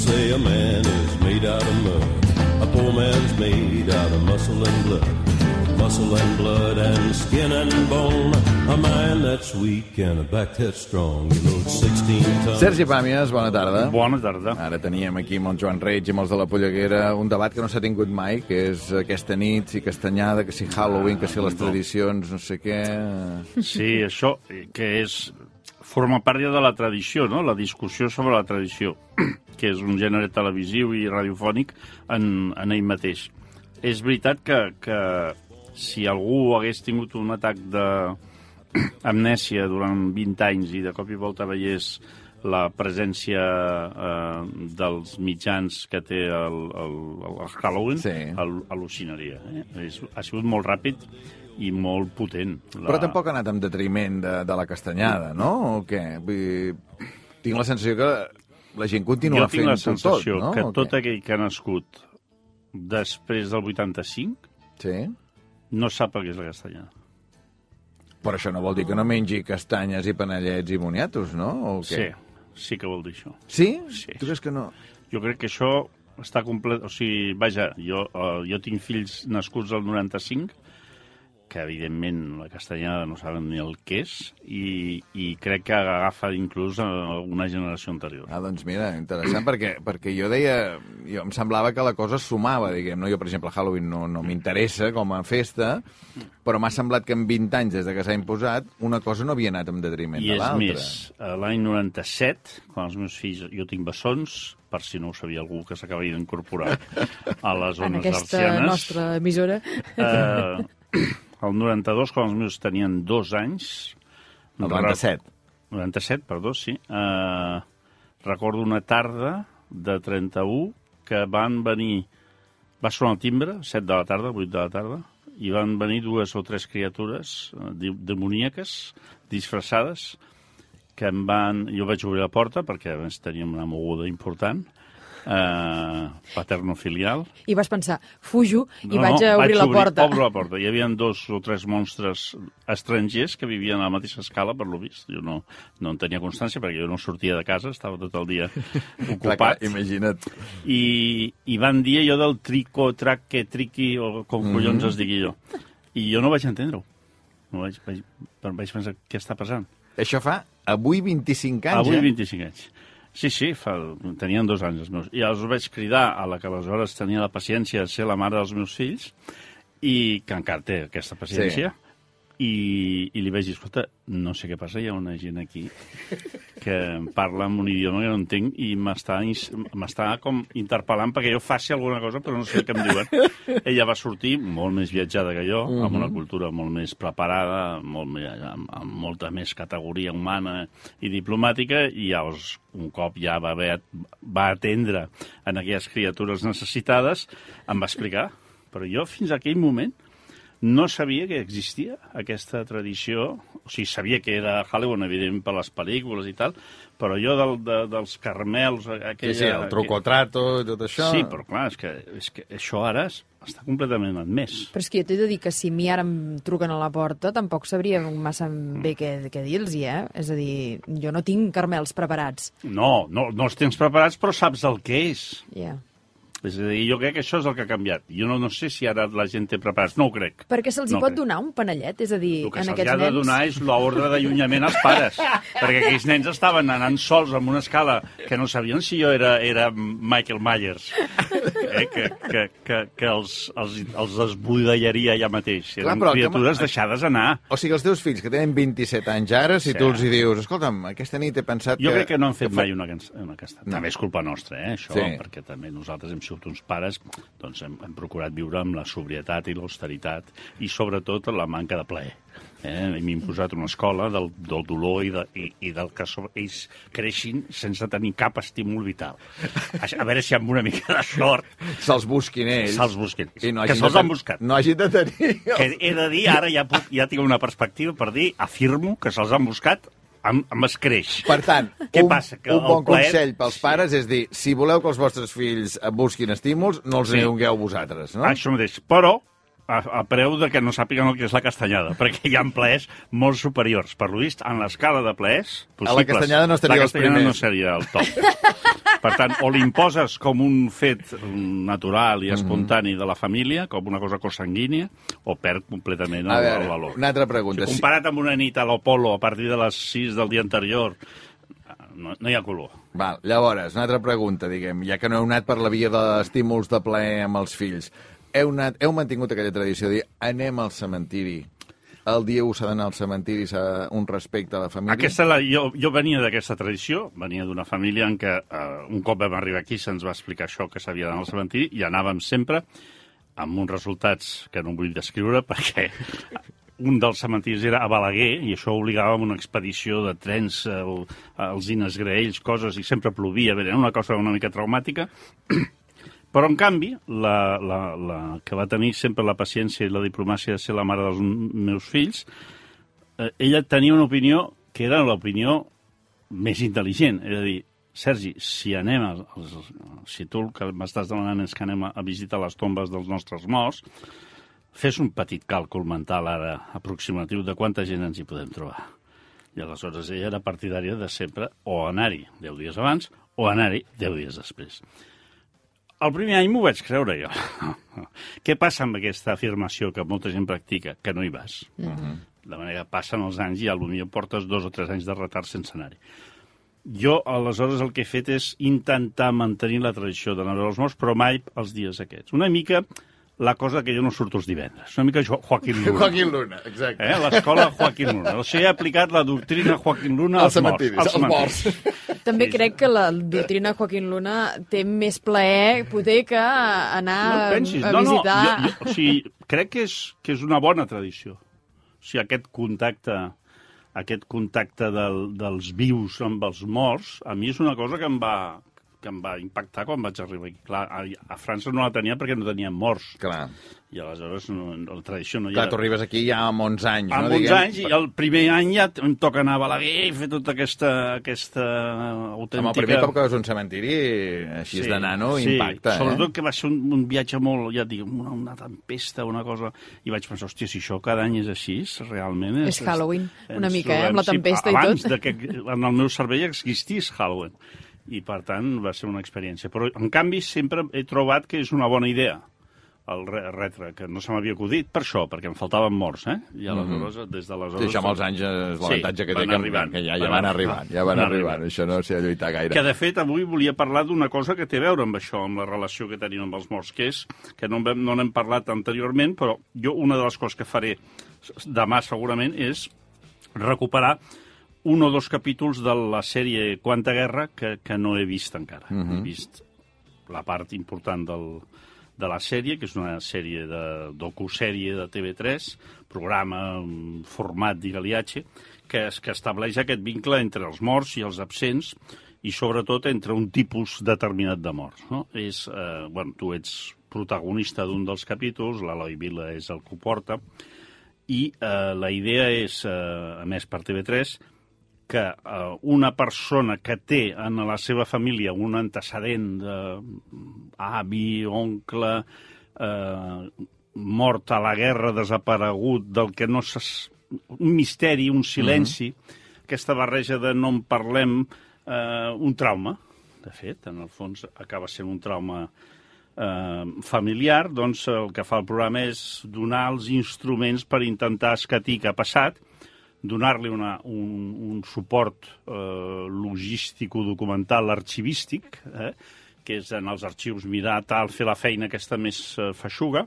say a man is made out of mud. A poor man's made out of muscle and blood. Muscle and blood and skin and bone. A mind that's weak and a back that's strong. You load 16 tons. Sergi Pàmies, bona tarda. Bona tarda. Ara teníem aquí amb el Joan Reig i amb els de la Polleguera un debat que no s'ha tingut mai, que és aquesta nit, si castanyada, que si Halloween, que si les tradicions, no sé què... Sí, això eh, que és forma part ja de la tradició, no? la discussió sobre la tradició, que és un gènere televisiu i radiofònic en, en ell mateix. És veritat que, que si algú hagués tingut un atac d'amnèsia durant 20 anys i de cop i volta veiés la presència eh, dels mitjans que té el, el, el Halloween, Sí. al- al·lucinaria. Eh? És, ha sigut molt ràpid i molt potent. La... Però tampoc ha anat en detriment de, de la castanyada, no? O què? Vull dir, tinc la sensació que la gent continua jo tinc fent la sensació tot, no? que tot aquell que ha nascut després del 85 Sí? no sap el que és la castanyada. Però això no vol dir que no mengi castanyes i panellets i boniatos, no? O què? Sí, sí que vol dir això. Sí? Sí. Tu creus que no? Jo crec que això està complet... O sigui, vaja, jo, uh, jo tinc fills nascuts al 95 que evidentment la castanyada no saben ni el que és i, i crec que agafa inclús una generació anterior. Ah, doncs mira, interessant, perquè, perquè jo deia... Jo, em semblava que la cosa sumava, diguem, no? Jo, per exemple, Halloween no, no m'interessa com a festa, però m'ha semblat que en 20 anys, des de que s'ha imposat, una cosa no havia anat en detriment I de és l'altra. més, a l'any 97, quan els meus fills... Jo tinc bessons, per si no ho sabia algú que s'acaba d'incorporar a les en zones aquesta arcianes. nostra emissora. Eh, el 92, quan els meus tenien dos anys... El 97. 97, perdó, sí. Eh, recordo una tarda de 31 que van venir... Va sonar el timbre, 7 de la tarda, 8 de la tarda, i van venir dues o tres criatures eh, demoníaques, disfressades, que em van... Jo vaig obrir la porta, perquè a més teníem una moguda important, eh, paterno-filial, I vas pensar, fujo i vaig a obrir la porta. Obro la porta. Hi havia dos o tres monstres estrangers que vivien a la mateixa escala, per lo vist. Jo no, no en tenia constància perquè jo no sortia de casa, estava tot el dia ocupat. clar, imagina't. I, I van dir allò del trico, traque, triqui, o com Mhm. collons es digui jo. I jo no vaig entendre-ho. No vaig, vaig, vaig pensar, què està passant? Això fa avui 25 anys, Avui eh? 25 anys. Sí, sí, fa, tenien dos anys els meus. I els vaig cridar a la que aleshores tenia la paciència de ser la mare dels meus fills i que encara té aquesta paciència. Sí. I, I li vaig dir, escolta, no sé què passa, hi ha una gent aquí que parla en un idioma que no entenc i m'està com interpel·lant perquè jo faci alguna cosa però no sé què em diuen. Ella va sortir molt més viatjada que jo, amb una cultura molt més preparada, molt més, amb, amb molta més categoria humana i diplomàtica, i llavors, un cop ja va, haver, va atendre en aquelles criatures necessitades, em va explicar. Però jo, fins a aquell moment, no sabia que existia aquesta tradició, o sigui, sabia que era Halloween, evident, per les pel·lícules i tal, però jo del, de, dels carmels... Sí, Aquella, sí, el truco-trato i tot això. Sí, però clar, és que, és que això ara es- està completament admès. Però és que jo t'he de dir que si a mi ara em truquen a la porta tampoc sabria massa bé què, què dir-los, eh? És a dir, jo no tinc carmels preparats. No, no, no els tens preparats, però saps el que és. Ja. És a dir, jo crec que això és el que ha canviat. Jo no, no sé si ara la gent té preparats, no ho crec. Perquè se'ls hi No pot crec. donar un panellet? És a dir, El que en se'ls aquests ha de nens... donar és l'ordre d'allunyament als pares. perquè aquells nens estaven anant sols amb una escala que no sabien si jo era, era Michael Myers. Eh? Que, que, que, que els, els, els desbudellaria ja mateix. Clar, Eren que- criatures deixades anar. O sigui, els teus fills, que tenen 27 anys ara, si Sí. tu els hi dius, escolta'm, aquesta nit he pensat Jo que... crec que no han fet que fa- mai una, una casta. No. També és culpa nostra, eh, això, Sí. perquè també nosaltres hem sigut uns pares, doncs hem, hem procurat viure amb la sobrietat i l'austeritat i sobretot la manca de plaer. Eh? Hem imposat una escola del, del dolor i, de, i, i del que so, ells creixin sense tenir cap estímul vital. A, a veure si amb una mica de sort Se'ls busquin ells. se'ls busquin. I no que se'ls han buscat. No hagin de tenir... Que he de dir, ara ja, puc, ja tinc una perspectiva per dir, afirmo que se'ls han buscat amb, amb escreix. Per tant, Què un, passa? Que un bon plaer- consell pels Sí. pares és dir, si voleu que els vostres fills busquin estímuls, no els Sí. vosaltres, no? Això mateix. Però a, a preu de que no sàpiguen el que és la castanyada, perquè hi ha plaers molt superiors. Per lo vist, en l'escala de plaers possibles... A la castanyada no estaria la els castanyada primers. no seria el top. Per tant, o l'imposes com un fet natural Mhm. i espontani de la família, com una cosa consanguínia, o perd completament el, A el veure, valor. una altra pregunta. Si comparat amb una nit a l'Opolo a partir de les 6 del dia anterior, no, no hi ha color. Val, llavors, una altra pregunta, diguem, ja que no heu anat per la via d'estímuls de plaer amb els fills, heu, anat, heu mantingut aquella tradició de dir anem al cementiri, el dia 1 s'ha d'anar al cementiri, s'ha un respecte a la família? Aquesta, la, jo, jo venia d'aquesta tradició, venia d'una família en què eh, un cop vam arribar aquí se'ns va explicar això, que s'havia d'anar al cementiri, i anàvem sempre amb uns resultats que no vull descriure perquè un dels cementiris era a Balaguer i això obligava a una expedició de trens al, als Ines Graells, coses, i sempre plovia, era una cosa una mica traumàtica. Però, en canvi, la, la, la que va tenir sempre la paciència i la diplomàcia de ser la mare dels meus fills, eh, ella tenia una opinió que era l'opinió més intel·ligent. És a dir, Sergi, si anem, als, als, si tu el que m'estàs demanant és que anem a, a visitar les tombes dels nostres morts, fes un petit càlcul mental ara aproximatiu de quanta gent ens hi podem trobar. I aleshores ella era partidària de sempre o anar-hi 10 dies abans o anar-hi 10 dies després. El primer any m'ho vaig creure jo. Què passa amb aquesta afirmació que molta gent practica? Que no hi vas. De manera que passen els anys i potser portes dos o tres anys de retard sense anar-hi. Jo, aleshores, el que he fet és intentar mantenir la tradició d'anar a els morts, però mai els dies aquests. Una mica la cosa que jo no surto els divendres. Una mica Jo- Joaquín Luna. Joaquín Luna, exacte. Eh? L'escola Joaquín Luna. O sigui, he aplicat la doctrina Joaquín Luna Als als, morts. als morts. També crec que la doctrina Joaquín Luna té més plaer poder que anar No pensis. a no, no, visitar... jo, jo, o sigui, crec que és, que és una bona tradició. O sigui, aquest contacte aquest contacte del, dels vius amb els morts, a mi és una cosa que em va, que em va impactar quan vaig arribar aquí. Clar, a, a França no la tenia perquè no tenien morts. Clar, I aleshores no, no, la tradició no hi clar, era. tu arribes aquí ja amb 11 anys, Amb no? uns diguem? anys, i el primer any ja em toca anar a Balaguer i fer tota aquesta, aquesta autèntica... Home, el primer cop que vas a un cementiri, així és de nano, sí. impacta, Sobretot eh? que va ser un, un viatge molt, ja et dic, una, una tempesta, una cosa... I vaig pensar, hòstia, si això cada any és així, realment... És Halloween, una mica, eh, amb la tempesta i abans tot. de que en el meu cervell existís Halloween. I, per tant, va ser una experiència. Però, en canvi, sempre he trobat que és una bona idea el re retre, que no se m'havia acudit per això, perquè em faltaven morts, eh? I aleshores, des d'aleshores... Mhm. Sí, això amb els anys és l'avantatge que té, que, arribant, que ja, ja van arribant, arribant, ja van van arribant. arribant. Això no s'hi ha de lluitar gaire. Que, de fet, avui volia parlar d'una cosa que té a veure amb això, amb la relació que tenim amb els morts, que és, que no, vam- no n'hem parlat anteriorment, però jo una de les coses que faré demà segurament és recuperar un o dos capítols de la sèrie Quanta Guerra que, que no he vist encara. Uh -huh. He vist la part important del, de la sèrie, que és una sèrie de docusèrie de TV3, programa, un format d'Igaliatge, que, es, que estableix aquest vincle entre els morts i els absents i sobretot entre un tipus determinat de morts. No? És, eh, bueno, tu ets protagonista d'un dels capítols, l'Eloi Vila és el que ho porta, i eh, la idea és, eh, a més per TV3, que eh, una persona que té en la seva família un antecedent d'avi, oncle, eh, mort a la guerra, desaparegut, del que no s'es... un misteri, un silenci, aquesta barreja de no en parlem, eh, un trauma, de fet, en el fons acaba sent un trauma eh, familiar, doncs el que fa el programa és donar els instruments per intentar escatir què ha passat, donar-li un, un suport eh, logístico-documental arxivístic, eh, que és en els arxius mirar tal, fer la feina aquesta més eh, feixuga,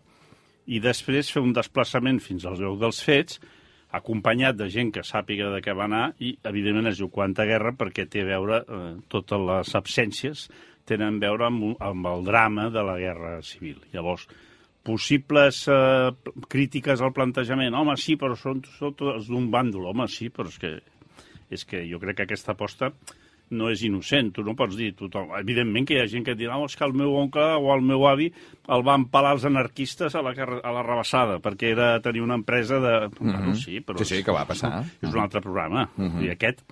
i després fer un desplaçament fins al lloc dels fets, acompanyat de gent que sàpiga de què va anar i, evidentment, es diu Quanta Guerra perquè té a veure, eh, totes les absències tenen a veure amb, amb el drama de la Guerra Civil. Llavors, possibles eh, crítiques al plantejament. Home, sí, però són, són tots d'un bàndol. Home, sí, però és que, és que jo crec que aquesta aposta no és innocent. Tu no pots dir tothom. Evidentment que hi ha gent que et dirà oh, és que el meu oncle o el meu avi el van pelar els anarquistes a la, a la rebassada perquè era tenir una empresa de... Mm -hmm. bueno, sí, però Sí, sí, que va passar. és un altre programa. Mm -hmm. I aquest,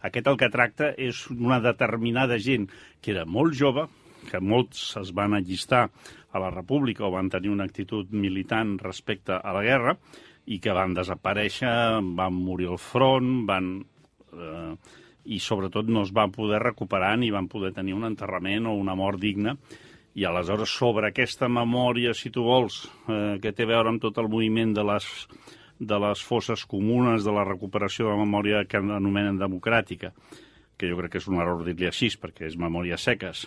aquest el que tracta és una determinada gent que era molt jove, que molts es van allistar a la República o van tenir una actitud militant respecte a la guerra i que van desaparèixer, van morir al front, van... Eh, i sobretot no es van poder recuperar ni van poder tenir un enterrament o una mort digna. I aleshores sobre aquesta memòria, si tu vols, eh, que té a veure amb tot el moviment de les, de les fosses comunes, de la recuperació de la memòria que anomenen democràtica, que jo crec que és un error dir-li així, perquè és memòria seques,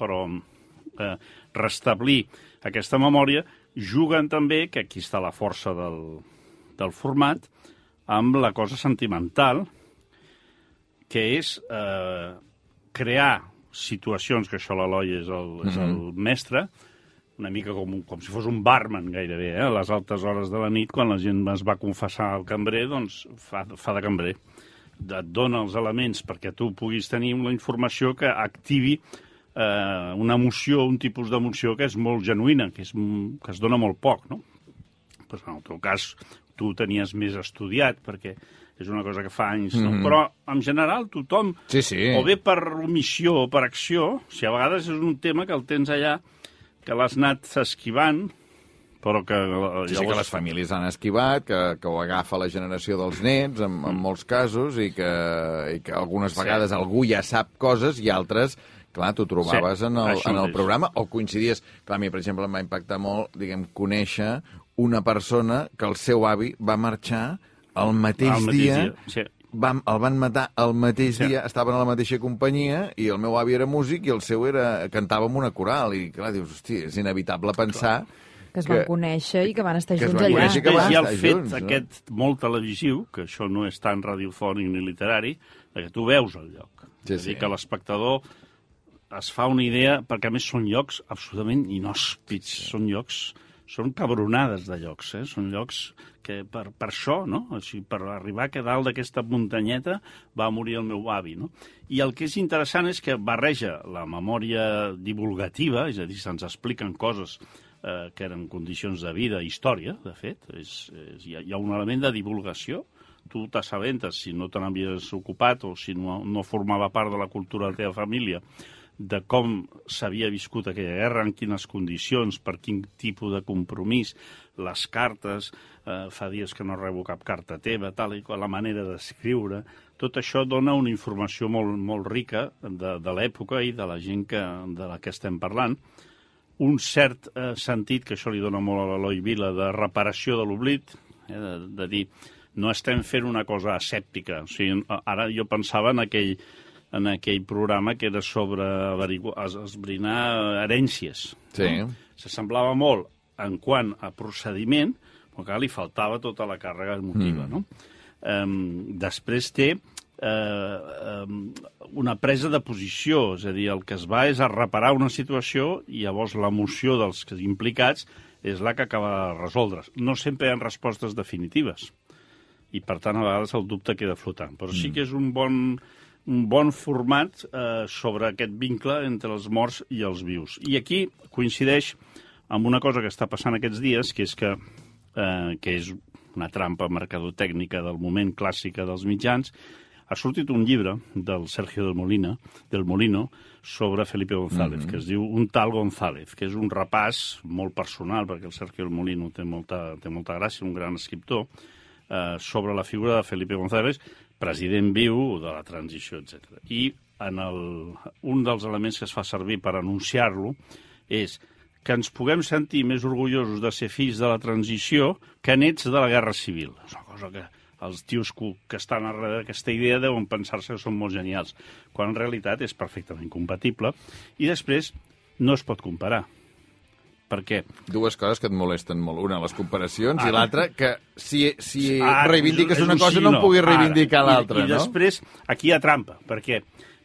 però eh, restablir aquesta memòria juguen també, que aquí està la força del, del format, amb la cosa sentimental, que és eh, crear situacions, que això l'Eloi és, el, és el mestre, una mica com, com si fos un barman gairebé, eh? a les altes hores de la nit, quan la gent es va confessar al cambrer, doncs fa, fa de cambrer. Et dona els elements perquè tu puguis tenir una informació que activi eh, una emoció, un tipus d'emoció que és molt genuïna, que, és, que es dona molt poc, no? Pues, en el teu cas, tu tenies més estudiat, perquè és una cosa que fa anys, no? Mm -hmm. però en general tothom, Sí, sí. o bé per omissió o per acció, si a vegades és un tema que el tens allà, que l'has anat esquivant, però que... eh, Sí, sí, que les famílies han esquivat, que, que ho agafa la generació dels nets, en, en molts casos, i que, i que algunes Sí. vegades algú ja sap coses i altres clar, t'ho trobaves Sí, en, el, en el programa o coincidies. Clar, a mi, per exemple, em va impactar molt, diguem, conèixer una persona que el seu avi va marxar el mateix, Al mateix dia, dia, sí. van, el van matar el mateix Sí. dia, estaven a la mateixa companyia i el meu avi era músic i el seu era cantava amb una coral i clar, dius, hosti, és inevitable pensar Que es van conèixer i que van estar que es junts allà. conèixer que van el estar fet junts, no? aquest molt televisiu, que això no és tan radiofònic ni literari, que tu veus el lloc. Sí, és a dir, sí. que l'espectador es fa una idea, perquè a més són llocs absolutament inhòspits, són llocs, són cabronades de llocs, eh? són llocs que per, per això, no? O sigui, per arribar que dalt d'aquesta muntanyeta va morir el meu avi, no? I el que és interessant és que barreja la memòria divulgativa, és a dir, se'ns expliquen coses eh, que eren condicions de vida, història, de fet, és, és, hi, ha, hi ha un element de divulgació, tu t'assabentes, si no te n'havies ocupat o si no, no formava part de la cultura de la teva família, de com s'havia viscut aquella guerra, en quines condicions, per quin tipus de compromís, les cartes, eh, fa dies que no rebo cap carta teva, tal i qual, la manera d'escriure, tot això dona una informació molt, molt rica de, de l'època i de la gent que, de la que estem parlant, un cert eh, sentit, que això li dona molt a l'Eloi Vila, de reparació de l'oblit, eh, de, de dir, no estem fent una cosa asèptica. O sigui, ara jo pensava en aquell, en aquell programa que era sobre esbrinar herències. Sí. No? S'assemblava molt en quant a procediment, però que li faltava tota la càrrega emotiva. Mm. No? Um, després té eh, um, una presa de posició, és a dir, el que es va és a reparar una situació i llavors l'emoció dels implicats és la que acaba de resoldre's. No sempre hi ha respostes definitives i, per tant, a vegades el dubte queda flotant. Però sí que és un bon, bon format eh, sobre aquest vincle entre els morts i els vius. I aquí coincideix amb una cosa que està passant aquests dies, que és que, eh, que és una trampa mercadotècnica del moment clàssica dels mitjans, ha sortit un llibre del Sergio del Molina, del Molino sobre Felipe González, que es diu Un tal González, que és un repàs molt personal, perquè el Sergio del Molino té molta, té molta gràcia, un gran escriptor, eh, sobre la figura de Felipe González, president viu de la transició, etc. I en el, un dels elements que es fa servir per anunciar-lo és que ens puguem sentir més orgullosos de ser fills de la transició que nets de la Guerra Civil. És una cosa que els tios que, estan darrere d'aquesta idea deuen pensar-se que són molt genials, quan en realitat és perfectament compatible. I després no es pot comparar. Per què? Dues coses que et molesten molt. Una, les comparacions, i Ara. l'altra, que si, si Ara, reivindiques és una un cosa no en puguis reivindicar l'altra, I, I no? després, aquí hi ha trampa. Per què?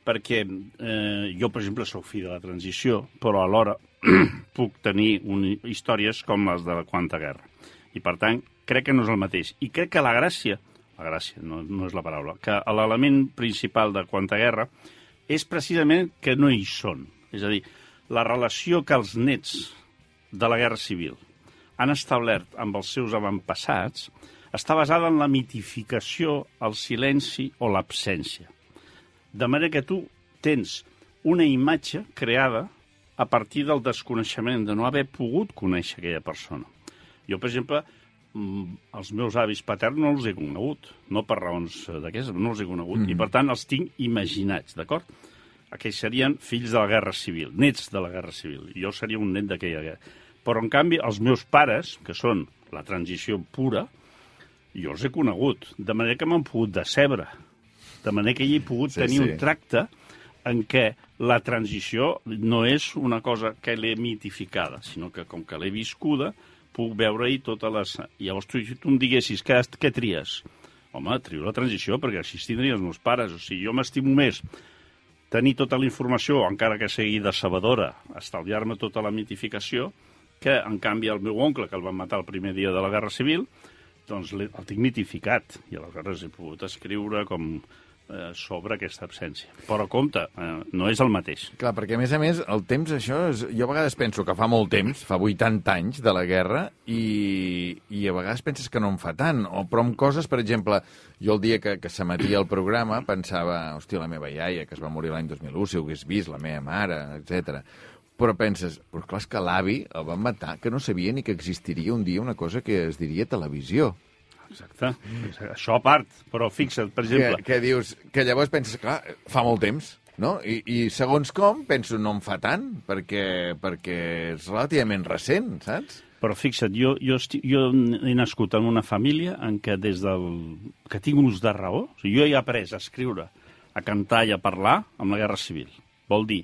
Perquè eh, jo, per exemple, sóc fill de la transició, però alhora puc tenir un, històries com les de la Quanta Guerra. I, per tant, crec que no és el mateix. I crec que la gràcia, la gràcia no, no és la paraula, que l'element principal de Quanta Guerra és precisament que no hi són. És a dir, la relació que els nets de la Guerra Civil han establert amb els seus avantpassats està basada en la mitificació, el silenci o l'absència. De manera que tu tens una imatge creada a partir del desconeixement, de no haver pogut conèixer aquella persona. Jo, per exemple, mm, els meus avis paterns no els he conegut, no per raons d'aquestes, no els he conegut, mm. i per tant els tinc imaginats, d'acord? Aquells serien fills de la Guerra Civil, nets de la Guerra Civil. Jo seria un net d'aquella guerra. Però, en canvi, els meus pares, que són la transició pura, jo els he conegut, de manera que m'han pogut decebre, de manera que hi he pogut Sí, tenir sí. un tracte en què la transició no és una cosa que l'he mitificada, sinó que com que l'he viscuda, puc veure-hi totes les... Llavors tu, tu em diguessis què, què tries? Home, trio la transició, perquè així tindria els meus pares. O sigui, jo m'estimo més tenir tota la informació, encara que sigui decebedora, estalviar-me tota la mitificació, que, en canvi, el meu oncle, que el van matar el primer dia de la Guerra Civil, doncs el tinc mitificat, i aleshores he pogut escriure com eh, sobre aquesta absència. Però compte, eh, no és el mateix. Clar, perquè a més a més el temps això, és... jo a vegades penso que fa molt temps, fa 80 anys de la guerra, i, i a vegades penses que no en fa tant, o, però amb coses, per exemple, jo el dia que, que s'emetia el programa pensava, hòstia, la meva iaia, que es va morir l'any 2001, si ho hagués vist, la meva mare, etc. Però penses, però clar, és que l'avi el van matar, que no sabia ni que existiria un dia una cosa que es diria televisió. Exacte. Això a part, però fixa't, per exemple... Que, que dius, que llavors penses, clar, fa molt temps, no? I, I segons com, penso, no en fa tant, perquè, perquè és relativament recent, saps? Però fixa't, jo, jo, esti, jo he nascut en una família en què des del... que tinc ús de raó, o sigui, jo he après a escriure, a cantar i a parlar amb la Guerra Civil. Vol dir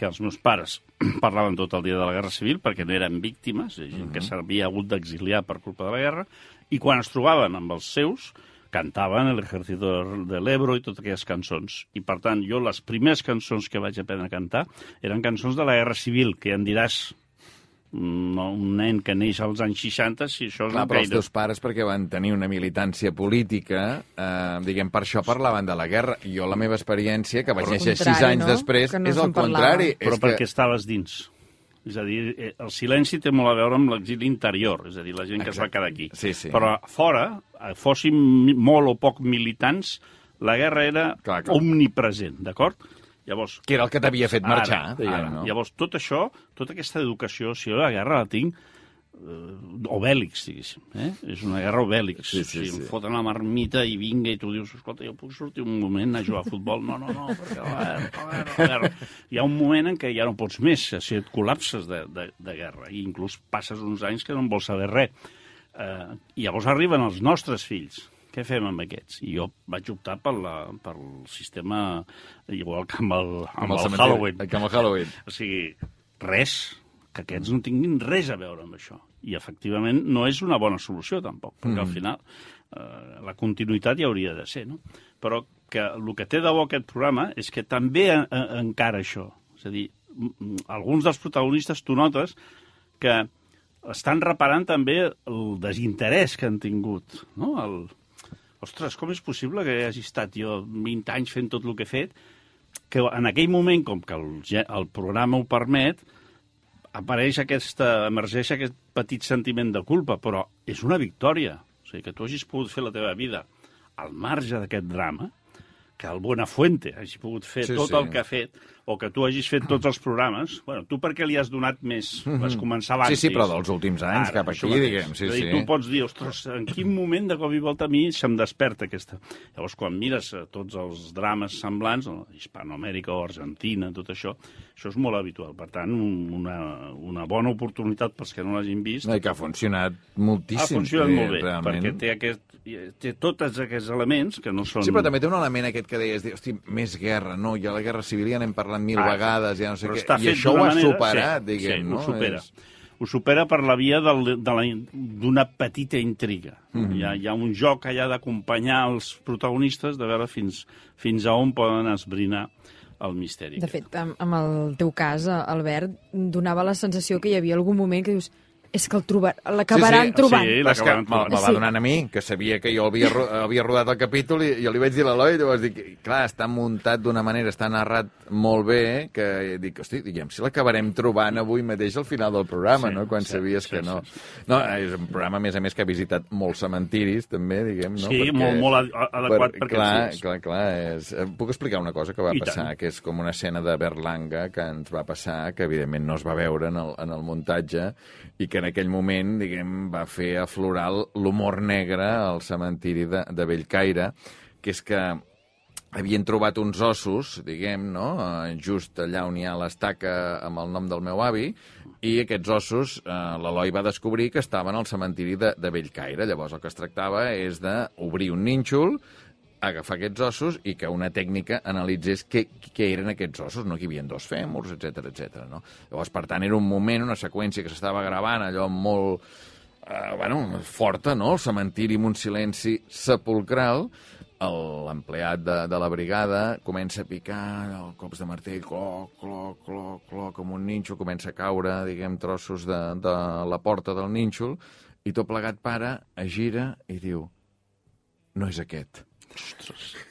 que els meus pares parlaven tot el dia de la Guerra Civil perquè no eren víctimes, gent que s'havia hagut d'exiliar per culpa de la guerra, i quan es trobaven amb els seus, cantaven el Ejército de l'Ebro i totes aquelles cançons. I, per tant, jo les primeres cançons que vaig aprendre a cantar eren cançons de la Guerra Civil, que ja em diràs, no, un nen que neix als anys 60, si això és Clar, un però els teus pares, perquè van tenir una militància política, eh, diguem, per això parlaven de la guerra. I jo, la meva experiència, que vaig Al néixer sis contrari, anys no? després, Que no és el contrari. Però és perquè que... estaves dins. És a dir, eh, el silenci té molt a veure amb l'exili interior, és a dir, la gent que es va Exacte. quedar aquí. Sí, sí. Però fora, eh, fóssim molt o poc militants, la guerra era Clar, clar. omnipresent, d'acord? Llavors, Que era el que t'havia fet marxar, ara, diguem, ara. no? Llavors, tot això, tota aquesta educació, si jo la guerra la tinc, eh, o bèl·lics, diguéssim. Eh? És una guerra o bèl·lics. Sí, sí, o sigui, sí. Em foten la marmita i vinga, i tu dius, escolta, jo puc sortir un moment a jugar a futbol? No, no, no, perquè la guerra, la guerra, la guerra. Hi ha un moment en què ja no pots més, si et col·lapses de, de, de guerra, i inclús passes uns anys que no en vols saber res. Eh, I llavors arriben els nostres fills. Què fem amb aquests? I jo vaig optar per la, pel sistema igual que amb el, amb el, cementiri, Halloween. Que amb el Halloween. O sigui, res, que aquests no tinguin res a veure amb això. I, efectivament, no és una bona solució, tampoc, perquè al final eh, la continuïtat hi hauria de ser, no? Però que el que té de bo aquest programa és que també eh, encara això. És a dir, alguns dels protagonistes tu notes que estan reparant també el desinterès que han tingut, no? El, ostres, com és possible que hagi estat jo 20 anys fent tot el que he fet, que en aquell moment, com que el, el programa ho permet, apareix aquesta, emergeix aquest petit sentiment de culpa, però és una victòria. O sigui, que tu hagis pogut fer la teva vida al marge d'aquest drama, que el Buenafuente hagi pogut fer sí, tot sí. el que ha fet, o que tu hagis fet tots els programes, bueno, tu perquè li has donat més, vas començar abans. Mhm. Sí, sí, però dels últims anys, cap això aquí, diguem, sí, a dir, sí. Tu pots dir, ostres, en quin moment de cop i volta a mi se'm desperta aquesta... Llavors, quan mires eh, tots els drames semblants, no, Hispanoamèrica o Argentina, tot això, això és molt habitual. Per tant, un, una, una bona oportunitat pels que no l'hagin vist. No, i que ha funcionat ha moltíssim. funcionat sí, molt bé, realment. perquè té, aquest, té tots aquests elements que no són... Sí, però també té un element aquest que deies, hosti, més guerra, no? Ja la guerra civil ja n'hem parlat mil Ah, vegades, ja no sé què. I això ho ha manera- superat, sí, diguem, sí, no? ho supera. És- Ho supera per la via del, de la, d'una petita intriga. Mm. -hmm. hi, ha, hi ha un joc allà d'acompanyar els protagonistes, de veure fins, fins a on poden esbrinar el misteri. De fet, amb, amb el teu cas, Albert, donava la sensació que hi havia algun moment que dius És que el trobar... l'acabaran Sí, sí, trobant. sí, és que l'acabaran me, me va Sí. donant a mi, que sabia que jo havia, ro- havia rodat el capítol i jo li vaig dir a l'Eloi, llavors dic, clar, està muntat d'una manera, està narrat molt bé, que dic, hosti, diguem, si l'acabarem trobant avui mateix al final del programa, Sí, no?, quan sí, sabies sí, que no. sí, No, és un programa, a més a més, que ha visitat molts cementiris, també, diguem, no? Sí, molt- molt ad- adequat per aquests clar, dies. clar, clar, és... eh, Puc explicar una cosa que va I passar, tant. que és com una escena de Berlanga que ens va passar, que evidentment no es va veure en el, en el muntatge, i que en aquell moment, diguem, va fer aflorar l'humor negre al cementiri de, de Bellcaire, que és que havien trobat uns ossos, diguem, no?, eh, just allà on hi ha l'estaca amb el nom del meu avi, i aquests ossos eh, l'Eloi va descobrir que estaven al cementiri de, de Bellcaire. Llavors el que es tractava és d'obrir un nínxol, agafar aquests ossos i que una tècnica analitzés què, què eren aquests ossos, no? que hi havia dos fèmurs, etc etc. no? Llavors, per tant, era un moment, una seqüència que s'estava gravant, allò molt, eh, bueno, forta, no? El cementiri amb un silenci sepulcral, l'empleat de, de la brigada comença a picar el cops de martell, cloc, cloc, cloc, cloc, com un nínxol, comença a caure, diguem, trossos de, de la porta del nínxol, i tot plegat para, es gira i diu, no és aquest. Ostras.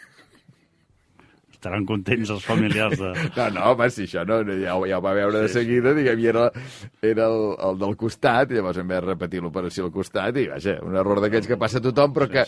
Estaran contents els familiars de... No, no, home, si això no, ja, ho- ja ho va veure de seguida, diguem, i era, era el, el del costat, i llavors haver de repetir l'operació al costat, i vaja, un error d'aquells que passa a tothom, però que,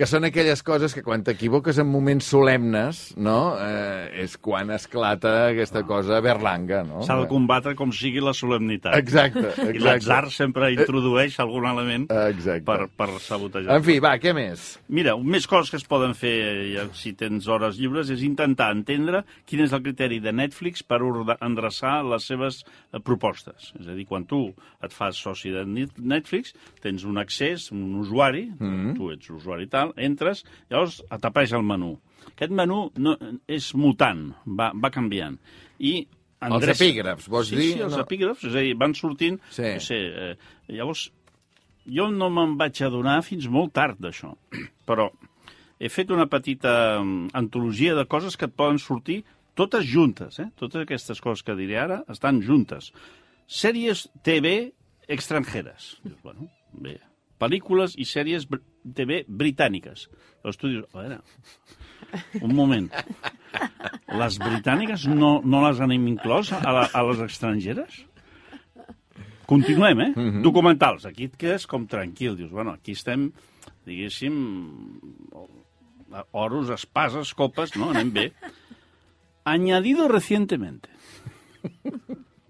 que són aquelles coses que quan t'equivoques en moments solemnes, no?, eh, és quan esclata aquesta cosa berlanga, no? S'ha de combatre com sigui la solemnitat. Exacte, I exacte. l'atzar sempre introdueix algun element Exacte. per, per sabotejar. En fi, va, què més? Mira, més coses que es poden fer ja, si tens hores lliures és intentar entendre quin és el criteri de Netflix per endreçar les seves eh, propostes. És a dir, quan tu et fas soci de Net- Netflix, tens un accés, un usuari, mm. -hmm. tu ets usuari tal, entres, llavors t'apareix el menú. Aquest menú no, és mutant, va, va canviant. I Els epígrafs, vols sí, dir? Sí, els No. epígrafs, és a dir, van sortint... Sí. No sé, eh, llavors, jo no me'n vaig adonar fins molt tard d'això, però he fet una petita mm, antologia de coses que et poden sortir totes juntes, eh? Totes aquestes coses que diré ara estan juntes. Sèries TV extranjeres. Dius, bueno, bé. Pel·lícules i sèries br TV britàniques. Llavors tu dius, a veure, un moment. Les britàniques no, no les han inclòs a, la, a les estrangeres? Continuem, eh? Mm -hmm. Documentals. Aquí et quedes com tranquil. Dius, bueno, aquí estem, diguéssim, oros, espases, copes, no? Anem bé. Añadido recientemente.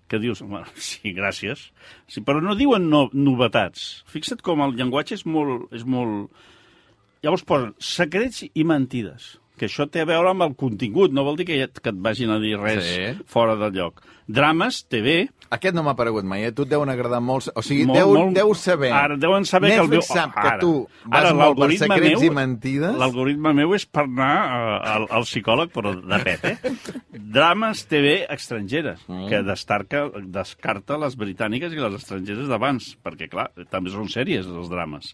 Que dius, bueno, sí, gràcies. Sí, però no diuen no, novetats. Fixa't com el llenguatge és molt... És molt... Llavors posen secrets i mentides que això té a veure amb el contingut, no vol dir que, que et vagin a dir res Sí. fora del lloc. Drames, TV, Aquest no m'ha aparegut mai, eh? Tu et deuen agradar molt... O sigui, Molt, deu, molt- deu saber... Ara deuen saber que el Netflix meu- sap que ara. tu vas Ara, molt per secrets meu- i mentides. L'algoritme meu és per anar uh, al, al psicòleg, però de pet, eh? Drames TV estrangeres, mm. que destarca, descarta les britàniques i les estrangeres d'abans, perquè, clar, també són sèries, els drames.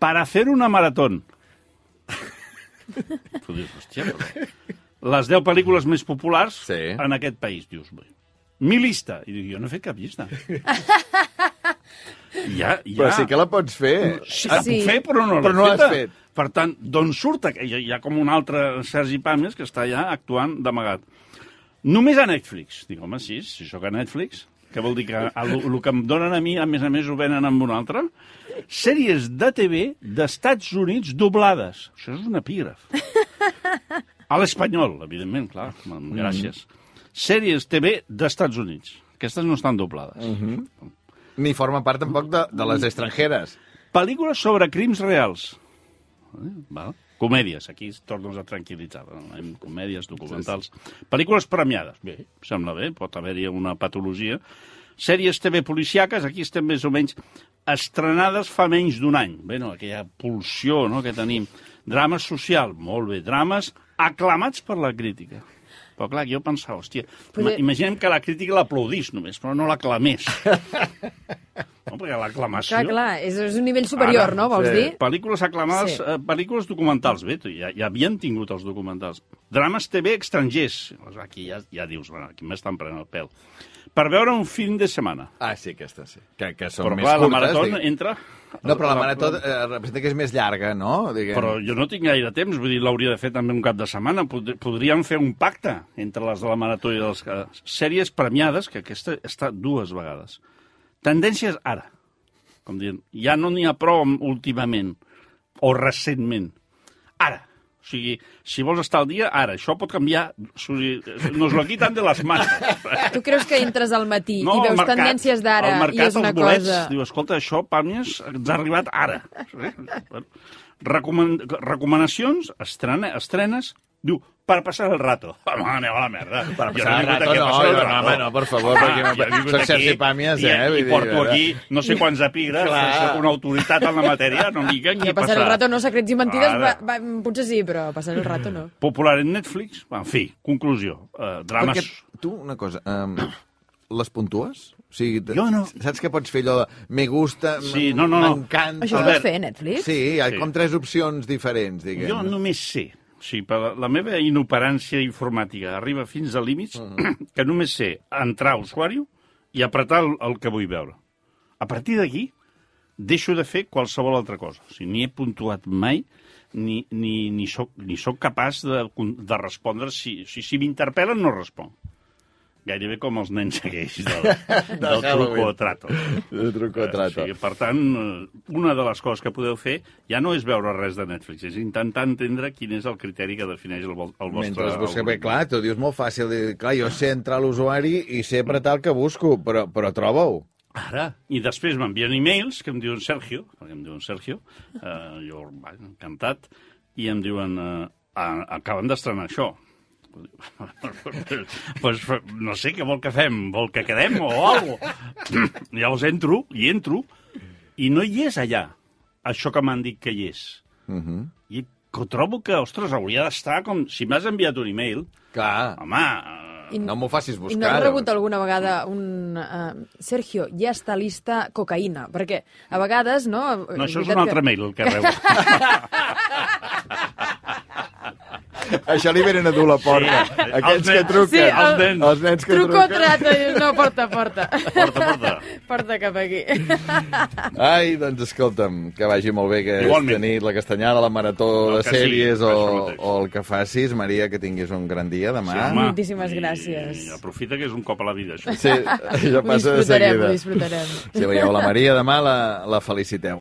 Para hacer una maratón. Tu dius, hòstia, però... Les 10 pel·lícules més populars Sí. en aquest país, dius, bé. Mi lista. I dic, jo no he fet cap llista. ja, ja. Però sí que la pots fer. Sí, la Sí. puc fer, però no Però no l'has fet. Per tant, d'on surt? Hi ha, hi ha com un altre Sergi Pàmies que està allà actuant d'amagat. Només a Netflix. Dic, home, sí, si sóc a Netflix, què vol dir que el, el que em donen a mi, a més a més, ho venen amb un altre? Sèries de TV d'Estats Units doblades. Això és un epígraf. A l'espanyol, evidentment, clar. Gràcies. Sèries TV d'Estats Units. Aquestes no estan doblades. Ni forma part tampoc de, de les estrangeres. Pel·lícules sobre crims reals. Eh, Val? Comèdies, aquí tornes a tranquil·litzar. Comèdies, documentals. Pel·lícules premiades. Bé, em sembla bé, pot haver-hi una patologia. Sèries TV policiaques, aquí estem més o menys estrenades fa menys d'un any. Bé, no, aquella pulsió no, que tenim. Drama social, molt bé. Drames aclamats per la crítica. Però clar, jo pensava, hòstia, Poder- imaginem que la crítica l'aplaudís només, però no l'aclamés. No, perquè l'aclamació... Clar, clar, és, és un nivell superior, Ara, no, vols sí. dir? Pel·lícules aclamades, Sí. eh, pel·lícules documentals, bé, tu, ja, ja havien tingut els documentals. Drames TV estrangers. Aquí ja, ja dius, bueno, aquí m'estan prenent el pèl. Per veure un film de setmana. Ah, sí, aquesta sí. Que, que són Però més clar, la curtes. marató digue- entra... No, però la marató eh, representa que és més llarga, no? Diguem. Però jo no tinc gaire temps, vull dir, l'hauria de fer també un cap de setmana. Pod podríem fer un pacte entre les de la Marató i les sèries premiades, que aquesta està dues vegades. Tendències ara, com dient, ja no n'hi ha prou últimament o recentment. Ara. O sigui, si vols estar al dia, ara. Això pot canviar. O sigui, nos lo quitan de les mans. Tu creus que entres al matí i al veus mercat, tendències d'ara i és una bolets, cosa... Diu, escolta, això, Pàmies, ens ha arribat ara. Eh? Bueno, Recoman recomanacions, estrena, estrenes, diu, per passar el rato. Home, aneu a la merda. Per Jo passar el rato, no, passar el jo, rato. home, no, per favor, perquè jo soc aquí Sergi Pàmies, i, eh, I dir, porto veure. aquí no sé quants epígrafs, Clar. soc una autoritat en la matèria, no em diguen I qui a passar el rato no, secrets i mentides, Ara. va, va, potser sí, però passar el rato no. Popular en Netflix, en fi, conclusió. Uh, drames... Perquè tu, una cosa, um, les puntues? O sigui, Jo no. Saps que pots fer allò de me gusta, Sí, no, no, no. m'encanta... Això ho pots fer, Netflix? Sí, hi ha Sí. com tres opcions diferents, diguem. Jo només sé, o sigui, per la- la meva inoperància informàtica arriba fins a límits que només sé entrar a usuari i apretar el, el que vull veure. A partir d'aquí, deixo de fer qualsevol altra cosa. O sigui, ni he puntuat mai, ni, ni, ni, soc, ni soc capaç de, de respondre. Si, si, si m'interpel·len, no responc. Gairebé com els nens aquells del, del truco o trato. De truco o trato. O sigui, per tant, eh, una de les coses que podeu fer ja no és veure res de Netflix, és intentar entendre quin és el criteri que defineix el, el vostre... Mentre es busca, bé, clar, tu dius molt fàcil, dir, clar, jo sé entrar a l'usuari i sé apretar el que busco, però, però troba-ho. Ara. I després m'envien e-mails que em diuen Sergio, perquè em diuen Sergio, eh, jo, va, encantat, i em diuen, eh, "Ah, acaben d'estrenar això. pues, no sé què vol que fem, vol que quedem o alguna Llavors entro, i entro, i no hi és allà, això que m'han dit que hi és. Uh -huh. I que trobo que, ostres, hauria d'estar com... Si m'has enviat un e-mail, Clar, home, I, no m'ho facis I buscar. no has rebut alguna vegada un... Uh, Sergio, ja està lista cocaïna, perquè a vegades, no... no, això és un altre mail, el que rebo. Això li venen a dur la porta. Sí. Aquells Els que truquen. Sí, el- nens. Els nens que Truco truquen. trata, dius, no, porta, porta. Porta, porta. porta cap aquí. Ai, doncs escolta'm, que vagi molt bé aquesta Igualment. nit, la castanyada, la marató El de que sèries això o, o el que facis. Maria, que tinguis un gran dia demà. Sí, home. Moltíssimes I- gràcies. I aprofita que és un cop a la vida, això. Sí, això Ho passa de disfrutarem, seguida. ho disfrutarem. Si veieu la Maria demà, la, la feliciteu.